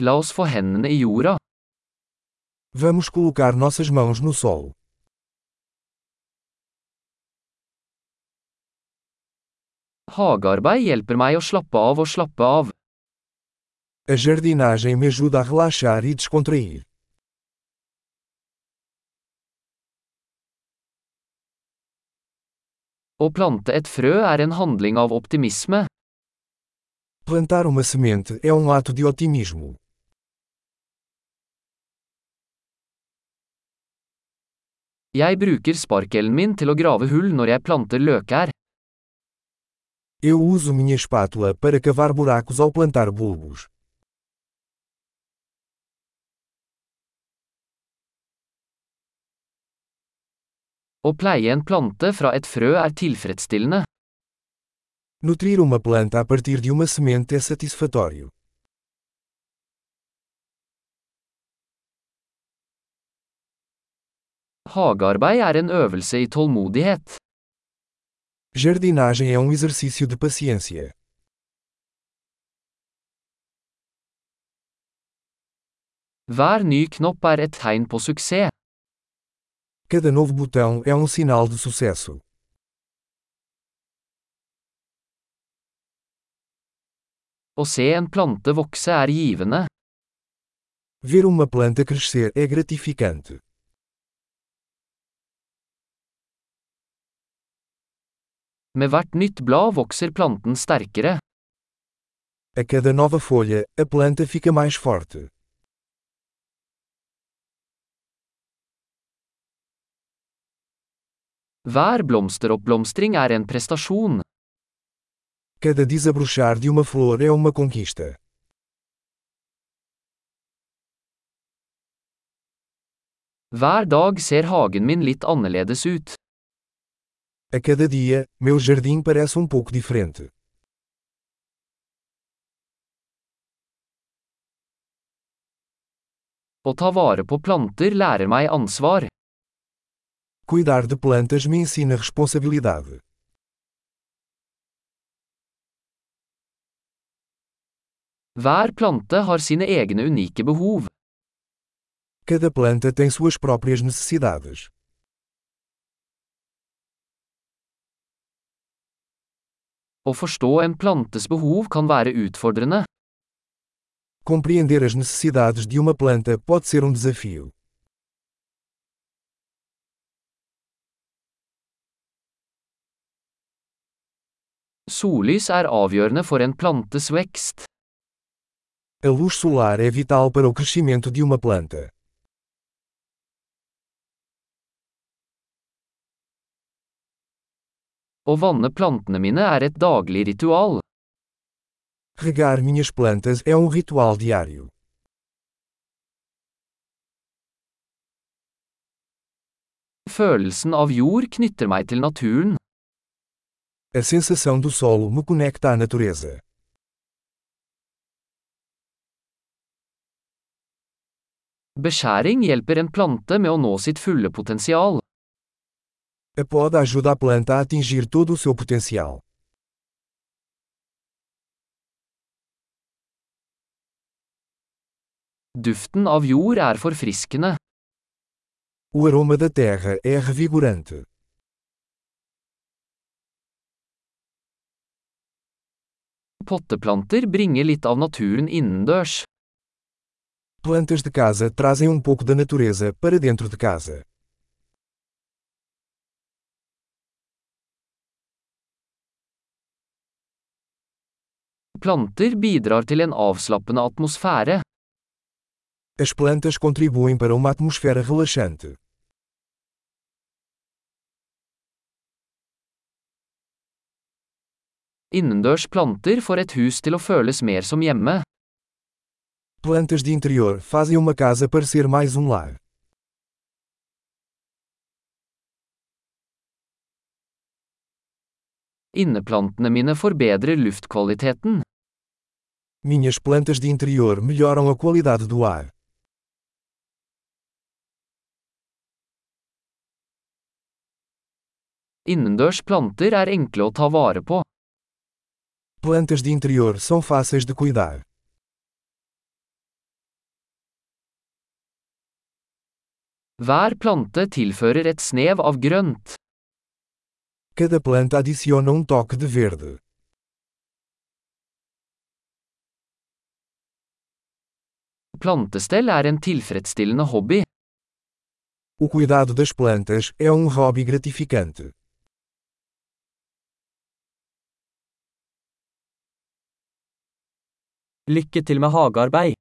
La oss få hendene i jorda. Vamos colocar nossas mãos no solo. Hagearbeid hjelper meg å slappe av og slappe av. A jardinagem me ajuda a relaxar e descontrair. Å plante et frø er en handling av optimisme. Plantar uma semente é um ato de otimismo. Jeg bruker sparkelen min til å grave hull når jeg planter løkær. Eu uso minha espátula para cavar buracos ao plantar bulbos. Å pleie en plante fra et frø er tilfredsstillende. Nutrir uma planta a partir de uma semente é satisfatório. Hagearbeid er en øvelse i tålmodighet. Jardinagem é um exercício de paciência. Hver ny knopp er et tegn på suksess. Cada novo botão é um sinal de sucesso. Å se en plante vokse er givende. Ver uma planta crescer é gratificante. Med hvert nytt blad vokser planten sterkere. A cada nova folha, a planta fica mais forte. Hver blomsteroppblomstring er en prestasjon. Cada desabrochar de uma flor é uma conquista. Hver dag ser hagen min litt annerledes ut. A cada dia, meu jardim parece um pouco diferente. Å ta vare på planter lærer meg ansvar. Cuidar de plantas me ensina responsabilidade. Hver plante har sine egne unike behov. Cada planta tem suas próprias necessidades. Å forstå en plantes behov kan være utfordrende. Compreender as necessidades de uma planta pode ser um desafio. Sollys er avgjørende for en plantes vekst. A luz solar é vital para o crescimento de uma planta. Å vanne plantene mine er et daglig ritual. Regar minhas plantas é um ritual diário. Følelsen av jord knytter meg til naturen. A sensação do solo me conecta à natureza. Beskjæring hjelper en plante med å nå sitt fulle potensial. A poda ajuda a planta a atingir todo o seu potencial. Duften av jord er forfriskende. O aroma da terra é revigorante. Potteplanter bringer litt av naturen innendørs. Plantas de casa trazem um pouco da natureza para dentro de casa. Planter bidrar til en avslappende atmosfære. As plantas contribuem para uma atmosfera relaxante. Innendørs planter får et hus til å føles mer som hjemme. Plantas de interior fazem uma casa parecer mais um lar. Inneplantene mine forbedrer luftkvaliteten. Minhas plantas de interior melhoram a qualidade do ar. Innendørs planter er enkle å ta vare på. Plantas de interior são fáceis de cuidar. Hver plante tilfører et snev av grønt. Cada planta adiciona um toque de verde. Plantestell er en tilfredsstillende hobby. O cuidado das plantas é um hobby gratificante. Lykke til med hagearbeid.